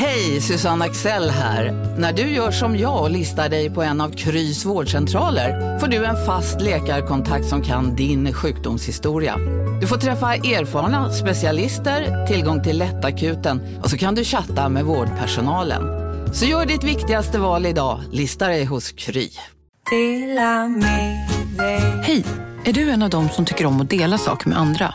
Hej, Susanne Axel här. När du gör som jag och listar dig på en av Krys vårdcentraler får du en fast läkarkontakt som kan din sjukdomshistoria. Du får träffa erfarna specialister, tillgång till lättakuten och så kan du chatta med vårdpersonalen. Så gör ditt viktigaste val idag, listar dig hos Kry. Hej! Är du en av dem som tycker om att dela saker med andra?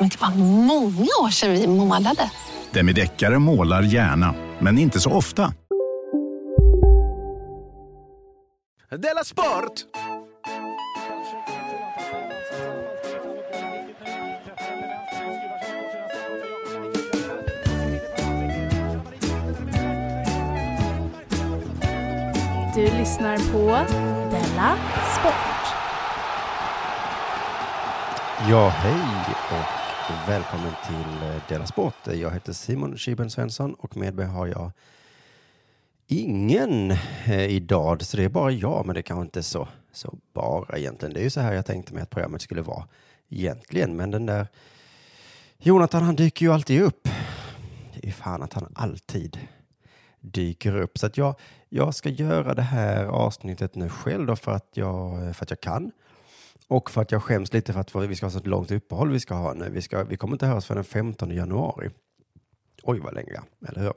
Men det var många år sedan vi målade. Demideckare målar gärna, men inte så ofta. Della Sport! Du lyssnar på Della Sport. Ja, hej och välkommen till eh, Dela Sport. Jag heter Simon Schiben Svensson och med mig har jag ingen eh, idag, så det är bara jag, men det kanske inte är så, så bara egentligen. Det är ju så här jag tänkte mig att programmet skulle vara egentligen, men den där Jonathan, han dyker ju alltid upp. Det är ju fan att han alltid dyker upp. Så att jag, jag ska göra det här avsnittet nu själv då för att jag, för att jag kan. Och för att jag skäms lite för att vi ska ha så långt uppehåll vi ska ha nu. Vi, ska, vi kommer inte höras för den 15 januari. Oj, vad länge, eller hur?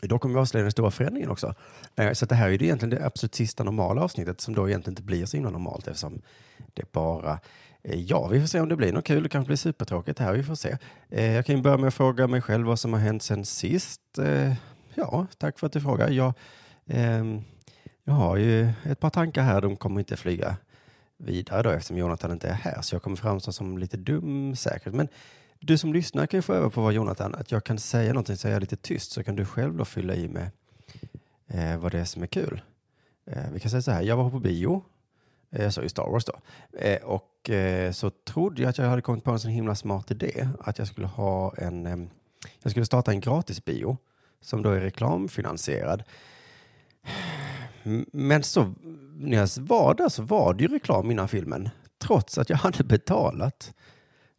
Då kommer vi avslöja den stora förändringen också. Eh, så det här är ju egentligen det absolut sista normala avsnittet som då egentligen inte blir så himla normalt eftersom det bara eh, Ja, vi får se om det blir något kul. Det kanske blir supertråkigt här. Vi får se. Eh, jag kan ju börja med att fråga mig själv vad som har hänt sen sist. Ja, tack för att du frågar. Jag, ehm, jag har ju ett par tankar här. De kommer inte flyga vidare då eftersom Jonathan inte är här. Så jag kommer framstå som lite dum säkert. Men du som lyssnar kan ju få öva på vad Jonathan, att jag kan säga någonting, så jag är lite tyst, så kan du själv då fylla i med eh, vad det är som är kul. Eh, vi kan säga så här, jag var på bio, eh, jag såg ju Star Wars då, eh, och eh, så trodde jag att jag hade kommit på en sån himla smart idé, att jag skulle ha en, eh, jag skulle starta en gratisbio som då är reklamfinansierad. Men så när jag var där så var det ju reklam innan filmen, trots att jag hade betalat.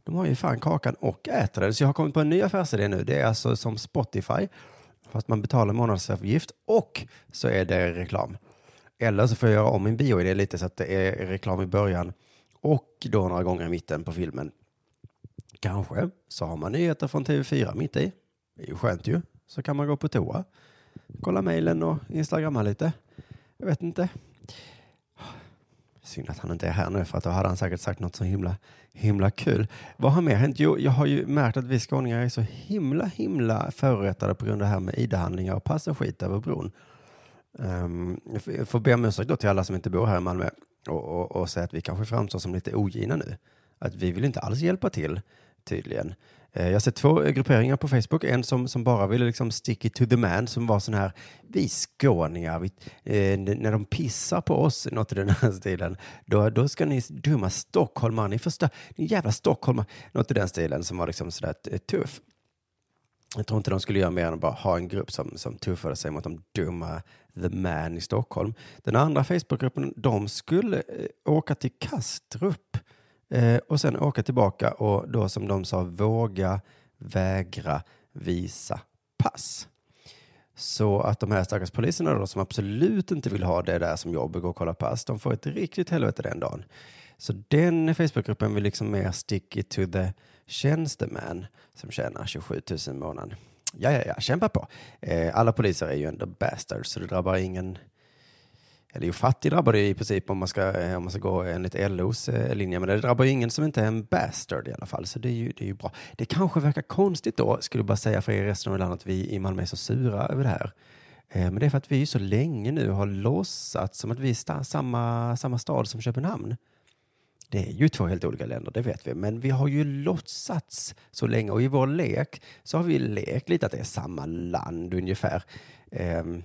De har ju fan kakan och äter den. Så jag har kommit på en ny affärsidé nu. Det är alltså som Spotify, fast man betalar månadsavgift och så är det reklam. Eller så får jag göra om min bioidé lite så att det är reklam i början och då några gånger i mitten på filmen. Kanske så har man nyheter från TV4 mitt i. Det är ju skönt ju. Så kan man gå på toa, kolla mejlen och instagramma lite. Jag vet inte. Synd att han inte är här nu för att då hade han säkert sagt något så himla, himla kul. Vad har mer hänt? Jo, jag har ju märkt att vi skåningar är så himla, himla förorättade på grund av det här med ID-handlingar och pass och skit över bron. Um, jag får- be om ursäkt då till alla som inte bor här i Malmö och, och, och säga att vi kanske framstår som lite ogina nu. Att vi vill inte alls hjälpa till, tydligen. Eh, jag har sett två grupperingar på Facebook. En som, som bara ville liksom stick it to the man, som var sån här, vi skåningar, vi, eh, när de pissar på oss, något i den här stilen, då, då ska ni dumma stockholmare, ni förstör, ni jävla stockholmare, något i den stilen som var liksom sådär tuff. Jag tror inte de skulle göra mer än att bara ha en grupp som, som tuffade sig mot de dumma The Man i Stockholm. Den andra Facebookgruppen, de skulle eh, åka till Kastrup eh, och sen åka tillbaka och då som de sa våga vägra visa pass. Så att de här stackars poliserna då, som absolut inte vill ha det där som jobb och gå och kolla pass, de får ett riktigt helvete den dagen. Så den Facebookgruppen vill liksom mer stick it to the tjänsteman som tjänar 27 000 i månaden. Ja, ja, ja, kämpa på. Eh, alla poliser är ju ändå bastards, så det drabbar ingen... Eller jo, fattig drabbar det i princip om man ska, eh, om man ska gå enligt LOs eh, linje, men det drabbar ju ingen som inte är en bastard i alla fall, så det är ju, det är ju bra. Det kanske verkar konstigt då, skulle jag bara säga för er i resten av landet, att vi i Malmö är så sura över det här. Eh, men det är för att vi så länge nu har låtsats som att vi är samma, samma stad som Köpenhamn. Det är ju två helt olika länder, det vet vi. Men vi har ju låtsats så länge och i vår lek så har vi lekt lite att det är samma land ungefär. Ehm,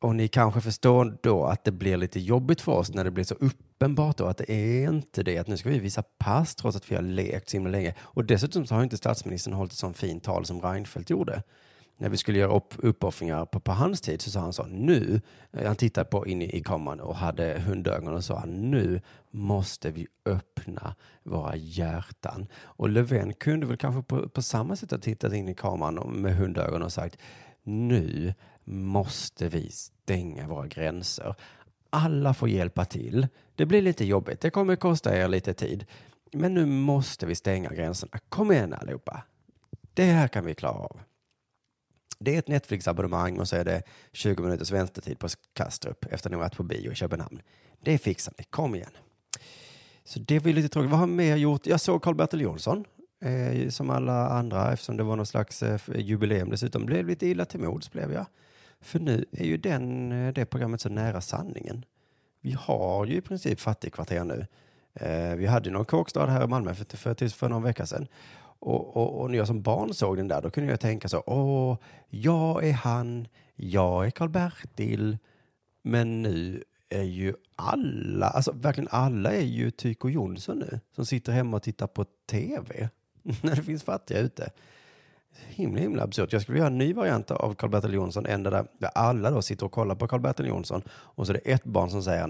och ni kanske förstår då att det blir lite jobbigt för oss när det blir så uppenbart då att det är inte det, att nu ska vi visa pass trots att vi har lekt så himla länge. Och dessutom så har inte statsministern hållit ett sånt fint tal som Reinfeldt gjorde. När vi skulle göra upp, uppoffringar på, på hans tid så sa han så, nu, eh, han tittade på in i, i kameran och hade hundögon och sa nu måste vi öppna våra hjärtan. Och Löfven kunde väl kanske på, på samma sätt ha tittat in i kameran med hundögon och sagt nu måste vi stänga våra gränser. Alla får hjälpa till. Det blir lite jobbigt. Det kommer kosta er lite tid. Men nu måste vi stänga gränserna. Kom igen allihopa. Det här kan vi klara av. Det är ett Netflix-abonnemang och så är det 20 minuters väntetid på Kastrup efter att ni varit på bio i Köpenhamn. Det fixar ni. Kom igen. Så det var lite tråkigt. Vad har mer gjort? Jag såg Karl-Bertil Jonsson eh, som alla andra eftersom det var någon slags eh, jubileum dessutom. Blev lite illa till mods blev jag. För nu är ju den, eh, det programmet så nära sanningen. Vi har ju i princip fattigkvarter nu. Eh, vi hade någon kåkstad här i Malmö för, för, för någon vecka sedan. Och, och, och, när jag som barn såg den där, då kunde jag tänka så, åh, jag är han, jag är Karl-Bertil, men nu är ju alla, alltså verkligen alla är ju Tyko Jonsson nu, som sitter hemma och tittar på tv när det finns fattiga ute. Himla, himla absurt. Jag skulle vilja göra en ny variant av Karl-Bertil Jonsson, en där, där alla då sitter och kollar på Karl-Bertil Jonsson och så är det ett barn som säger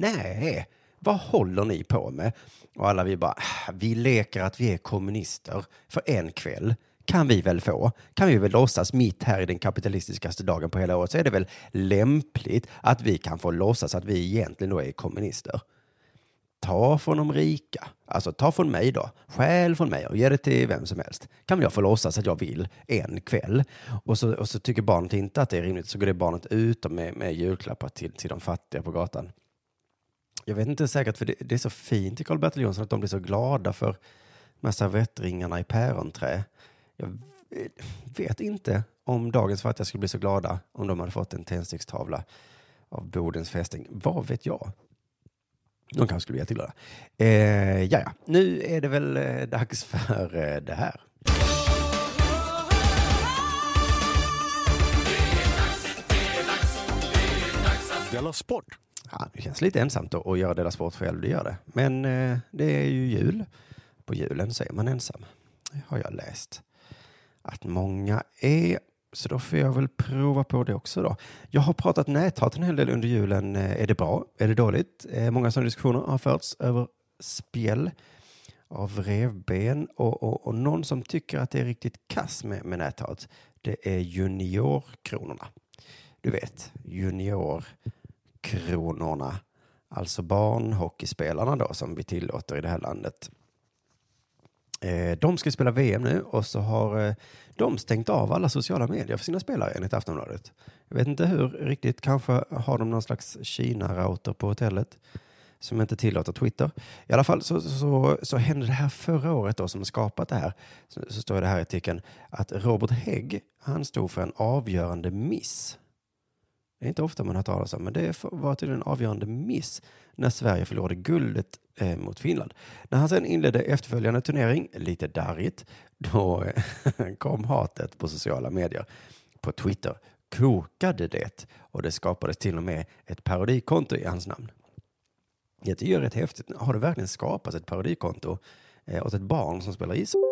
nej, vad håller ni på med? Och alla vi bara, ah, vi leker att vi är kommunister för en kväll. Kan vi väl få? Kan vi väl låtsas mitt här i den kapitalistiskaste dagen på hela året så är det väl lämpligt att vi kan få låtsas att vi egentligen då är kommunister. Ta från de rika, alltså ta från mig då, skäl från mig och ge det till vem som helst. Kan väl jag få låtsas att jag vill en kväll? Och så, och så tycker barnet inte att det är rimligt, så går det barnet ut med, med julklappar till, till de fattiga på gatan jag vet inte säkert, för det, det är så fint i Karl-Bertil Jonsson att de blir så glada för de här servettringarna i päronträ. Jag vet inte om dagens fattiga skulle bli så glada om de hade fått en tändstickstavla av Bodens fästing. Vad vet jag? De kanske skulle bli jätteglada. Eh, ja, ja, nu är det väl eh, dags för eh, det här. Della Sport! Ja, det känns lite ensamt då att göra Della Sport själv, det gör det. Men eh, det är ju jul. På julen så är man ensam, det har jag läst att många är. Så då får jag väl prova på det också då. Jag har pratat näthat en hel del under julen. Eh, är det bra? Är det dåligt? Eh, många sådana diskussioner har förts över spjäll av revben och, och, och, någon som tycker att det är riktigt kass med, med näthat. Det är juniorkronorna. Du vet, juniorkronorna, alltså barnhockeyspelarna då som vi tillåter i det här landet. Eh, de ska spela VM nu och så har eh, de stängt av alla sociala medier för sina spelare enligt Aftonbladet. Jag vet inte hur riktigt, kanske har de någon slags Kina-router på hotellet som inte tillåter Twitter. I alla fall så, så, så hände det här förra året då som skapat det här. Så, så står det här i artikeln att Robert Hägg, han stod för en avgörande miss det är inte ofta man har talas om, men det var till en avgörande miss när Sverige förlorade guldet eh, mot Finland. När han sen inledde efterföljande turnering, lite darrigt, då eh, kom hatet på sociala medier. På Twitter kokade det och det skapades till och med ett parodikonto i hans namn. Jag tycker det är rätt häftigt. Har det verkligen skapats ett parodikonto eh, åt ett barn som spelar ishockey?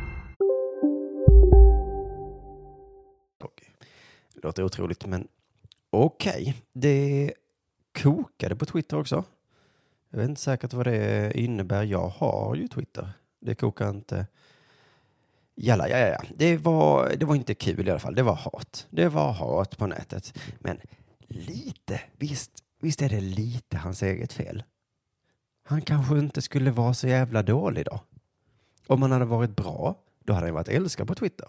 Det låter otroligt, men okej. Det kokade på Twitter också. Jag vet inte säkert vad det innebär. Jag har ju Twitter. Det kokar inte. Jalla, ja, ja, ja. Det var, det var inte kul i alla fall. Det var hat. Det var hat på nätet. Men lite, visst, visst är det lite hans eget fel. Han kanske inte skulle vara så jävla dålig då. Om han hade varit bra, då hade han varit älskad på Twitter.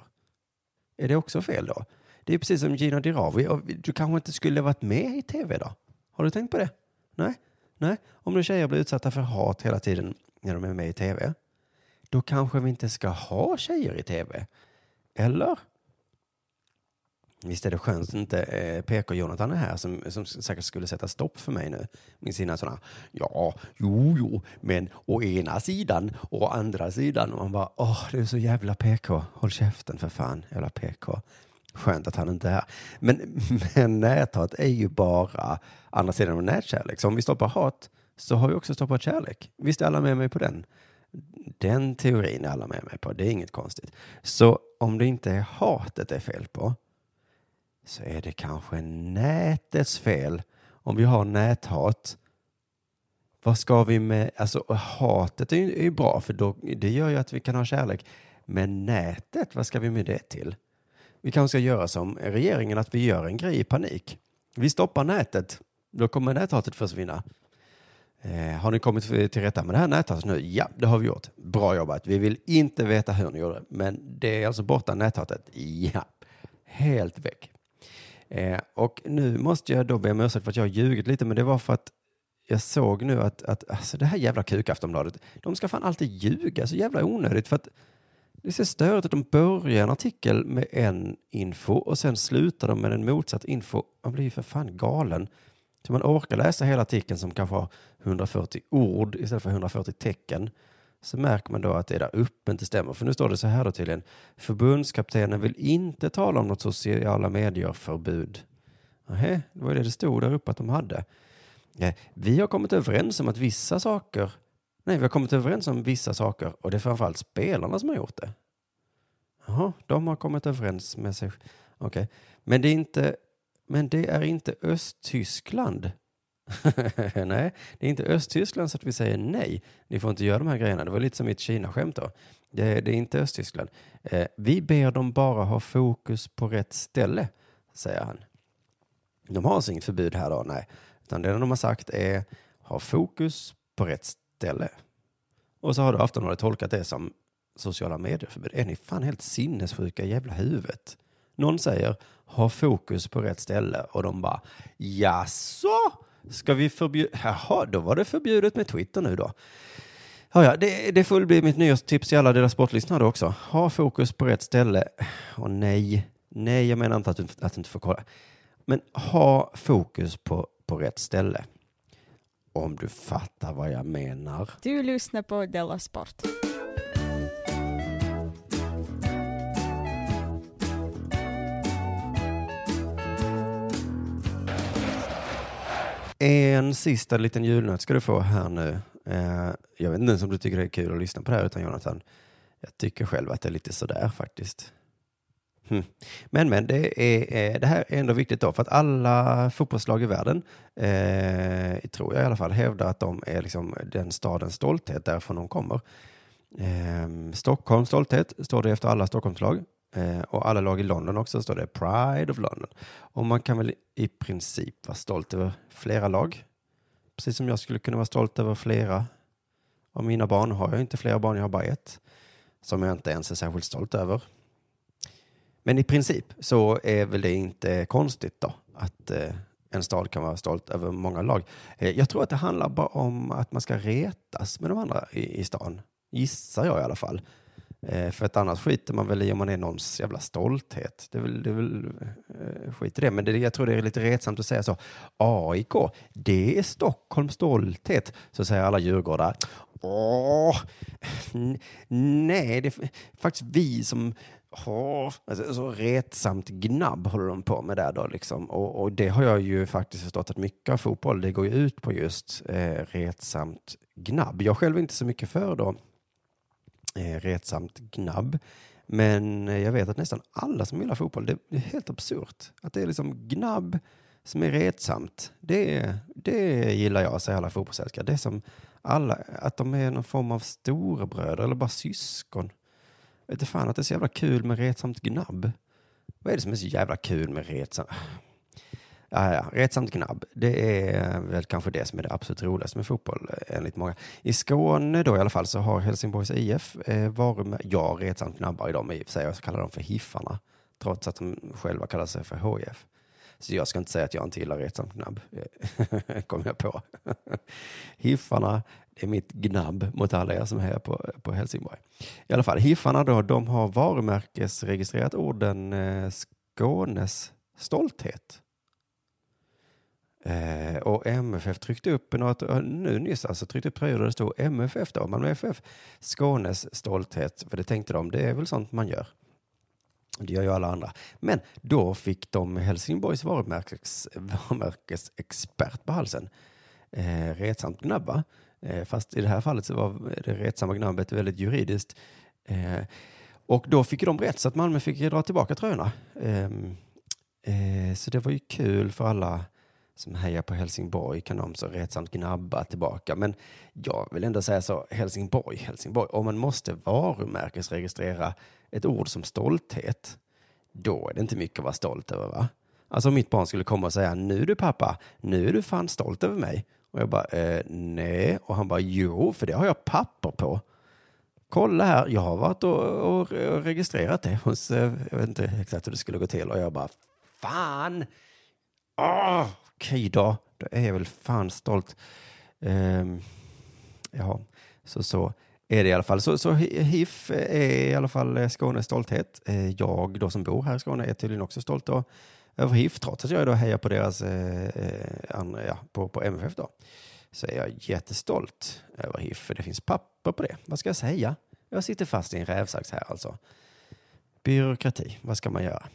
Är det också fel då? Det är precis som Gina Dirawi. Du kanske inte skulle varit med i tv då? Har du tänkt på det? Nej? Nej? Om nu tjejer blir utsatta för hat hela tiden när de är med i tv, då kanske vi inte ska ha tjejer i tv. Eller? Visst är det skönt att inte eh, PK-Jonathan är här som, som säkert skulle sätta stopp för mig nu med sina sådana ja, jo, jo, men å ena sidan och å andra sidan och man bara åh, du är så jävla PK. Håll käften för fan, jävla PK. Skönt att han inte är här. Men, men näthat är ju bara andra sidan av nätkärlek. Så om vi stoppar hat så har vi också stoppat kärlek. Visst är alla med mig på den? Den teorin är alla med mig på. Det är inget konstigt. Så om det inte är hatet det är fel på så är det kanske nätets fel. Om vi har näthat, vad ska vi med, alltså hatet är ju, är ju bra för då, det gör ju att vi kan ha kärlek. Men nätet, vad ska vi med det till? Vi kanske ska göra som regeringen, att vi gör en grej i panik. Vi stoppar nätet, då kommer näthatet försvinna. Eh, har ni kommit till rätta med det här näthatet nu? Ja, det har vi gjort. Bra jobbat. Vi vill inte veta hur ni gjorde, men det är alltså borta näthatet. Ja, helt väck. Eh, och nu måste jag då be om ursäkt för att jag har ljugit lite, men det var för att jag såg nu att, att alltså det här jävla kukaftonbladet, de ska fan alltid ljuga så jävla onödigt för att det är störigt att de börjar en artikel med en info och sen slutar de med en motsatt info. Man blir ju för fan galen. Så man orkar läsa hela artikeln som kanske har 140 ord istället för 140 tecken så märker man då att det där uppe inte stämmer. För nu står det så här då tydligen. Förbundskaptenen vill inte tala om något sociala medier-förbud. Nähä, det var det det stod där uppe att de hade. Vi har kommit överens om att vissa saker, nej, vi har kommit överens om vissa saker och det är framförallt spelarna som har gjort det. Jaha, de har kommit överens med sig. Okej, okay. men det är inte, men det är inte Östtyskland nej, det är inte Östtyskland så att vi säger nej. Ni får inte göra de här grejerna. Det var lite som mitt Kina-skämt då. Det, det, är inte Östtyskland. Eh, vi ber dem bara ha fokus på rätt ställe, säger han. De har alltså inget förbud här då, nej. Utan det de har sagt är ha fokus på rätt ställe. Och så har då Aftonbladet tolkat det som sociala medier-förbud. Är ni fan helt sinnessjuka jävla huvudet? Någon säger ha fokus på rätt ställe och de bara jaså? Ska vi förbjuda? Jaha, då var det förbjudet med Twitter nu då. Ja, ja, det, det får bli mitt nyårstips till alla deras sportlyssnare också. Ha fokus på rätt ställe. Och nej, nej, jag menar inte att du, att du inte får kolla. Men ha fokus på, på rätt ställe. Om du fattar vad jag menar. Du lyssnar på Della Sport. En sista liten julnöt ska du få här nu. Eh, jag vet inte ens om du tycker det är kul att lyssna på det här utan Jonathan. Jag tycker själv att det är lite sådär faktiskt. Mm. Men, men det, är, eh, det här är ändå viktigt då, för att alla fotbollslag i världen, eh, tror jag i alla fall, hävdar att de är liksom den stadens stolthet därifrån de kommer. Eh, Stockholms stolthet står det efter alla Stockholmslag. Eh, och alla lag i London också står det Pride of London. Och man kan väl i princip vara stolt över flera lag. Precis som jag skulle kunna vara stolt över flera av mina barn. Har jag inte flera barn, jag har bara ett. Som jag inte ens är särskilt stolt över. Men i princip så är väl det inte konstigt då att eh, en stad kan vara stolt över många lag. Eh, jag tror att det handlar bara om att man ska retas med de andra i, i stan. Gissar jag i alla fall. Eh, för att annars skiter man väl i om man är någons jävla stolthet. Det är väl, det är väl eh, skit i det. Men det, jag tror det är lite retsamt att säga så. AIK, det är Stockholms stolthet. Så säger alla djurgårdar. Åh, nej, det är faktiskt vi som Oh, alltså, så retsamt gnabb håller de på med där då liksom. Och, och, det har jag ju faktiskt förstått att mycket av fotboll, det går ju ut på just eh, retsamt gnabb. Jag själv är inte så mycket för då eh, retsamt gnabb. Men jag vet att nästan alla som gillar fotboll, det är helt absurt. Att det är liksom gnabb som är retsamt. Det, det gillar jag, säger alla fotbollsälskare. Det är som alla, att de är någon form av storebröder eller bara syskon. Vet du fan att det är så jävla kul med retsamt gnabb. Vad är det som är så jävla kul med retsamt? Ja, ja, retsamt gnabb. Det är väl kanske det som är det absolut roligaste med fotboll eh, enligt många. I Skåne då i alla fall så har Helsingborgs IF eh, varumärke, ja, retsamt gnabbar i dem i och för sig, jag kallar dem för Hiffarna, trots att de själva kallar sig för HIF. Så jag ska inte säga att jag inte gillar retsamt gnabb, eh, kommer jag på. Hiffarna, det är mitt gnabb mot alla er som är här på, på Helsingborg. I alla fall, Hiffarna då, de har varumärkesregistrerat orden eh, Skånes stolthet. Eh, och MFF tryckte upp något, eh, nu nyss alltså, tryckte upp tröjor där det stod MFF då, Malmö FF, Skånes stolthet, för det tänkte de, det är väl sånt man gör. Det gör ju alla andra. Men då fick de Helsingborgs varumärkes, varumärkesexpert på halsen, eh, retsamt gnabb, va? Eh, fast i det här fallet så var det retsamma gnabbet väldigt juridiskt. Eh, och då fick de rätt så att Malmö fick dra tillbaka tröjorna. Ehm, eh, så det var ju kul för alla som hejar på Helsingborg kan de så retsamt gnabba tillbaka. Men jag vill ändå säga så, Helsingborg, Helsingborg, om man måste varumärkesregistrera ett ord som stolthet, då är det inte mycket att vara stolt över va? Alltså om mitt barn skulle komma och säga, nu du pappa, nu är du fan stolt över mig. Och jag bara, eh, nej. Och han bara, jo, för det har jag papper på. Kolla här, jag har varit och, och, och registrerat det hos, eh, jag vet inte exakt hur det skulle gå till. Och jag bara, fan! Oh, okej då, då är jag väl fan stolt. Eh, ja, så så är det i alla fall. Så, så HIF är i alla fall eh, Skånes stolthet. Eh, jag då som bor här i Skåne är tydligen också stolt då, över HIF, trots att jag då hejar på deras, eh, eh, andra, ja, på, på MFF då. Så är jag jättestolt över HIF, för det finns papper på det. Vad ska jag säga? Jag sitter fast i en rävsax här alltså. Byråkrati, vad ska man göra?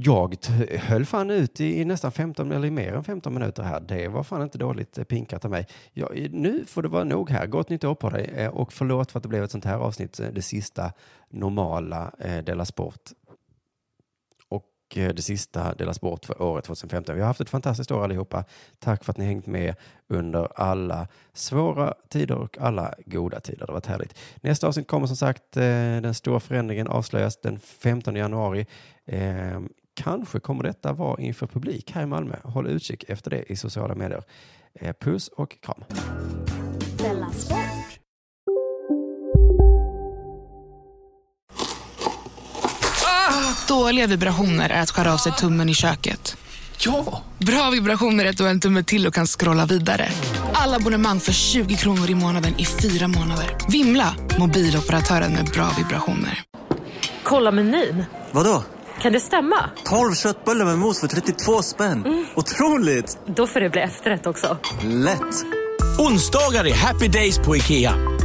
Jag höll fan ut i, i, nästan 15 eller mer än 15 minuter här. Det var fan inte dåligt pinkat av mig. Jag, nu får det vara nog här. Gott nytt år på dig eh, och förlåt för att det blev ett sånt här avsnitt, eh, det sista normala eh, Della Sport Eh, det sista delas bort för året 2015. Vi har haft ett fantastiskt år allihopa. Tack för att ni hängt med under alla svåra tider och alla goda tider. Det har varit härligt. Nästa avsnitt kommer som sagt, eh, den stora förändringen avslöjas den 15 januari. Ehm, kanske kommer detta vara inför publik här i Malmö. Håll utkik efter det i sociala medier. Eh, puss och kram. Dåliga vibrationer är att skära av sig tummen i köket. Ja! Bra vibrationer är att du har en tumme till och kan scrolla vidare. Alla abonnemang för 20 kronor i månaden i fyra månader. Vimla! Mobiloperatören med bra vibrationer. Kolla menyn. Vadå? Kan det stämma? 12 köttbullar med mos för 32 spänn. Mm. Otroligt! Då får det bli efterrätt också. Lätt! Onsdagar är happy days på IKEA.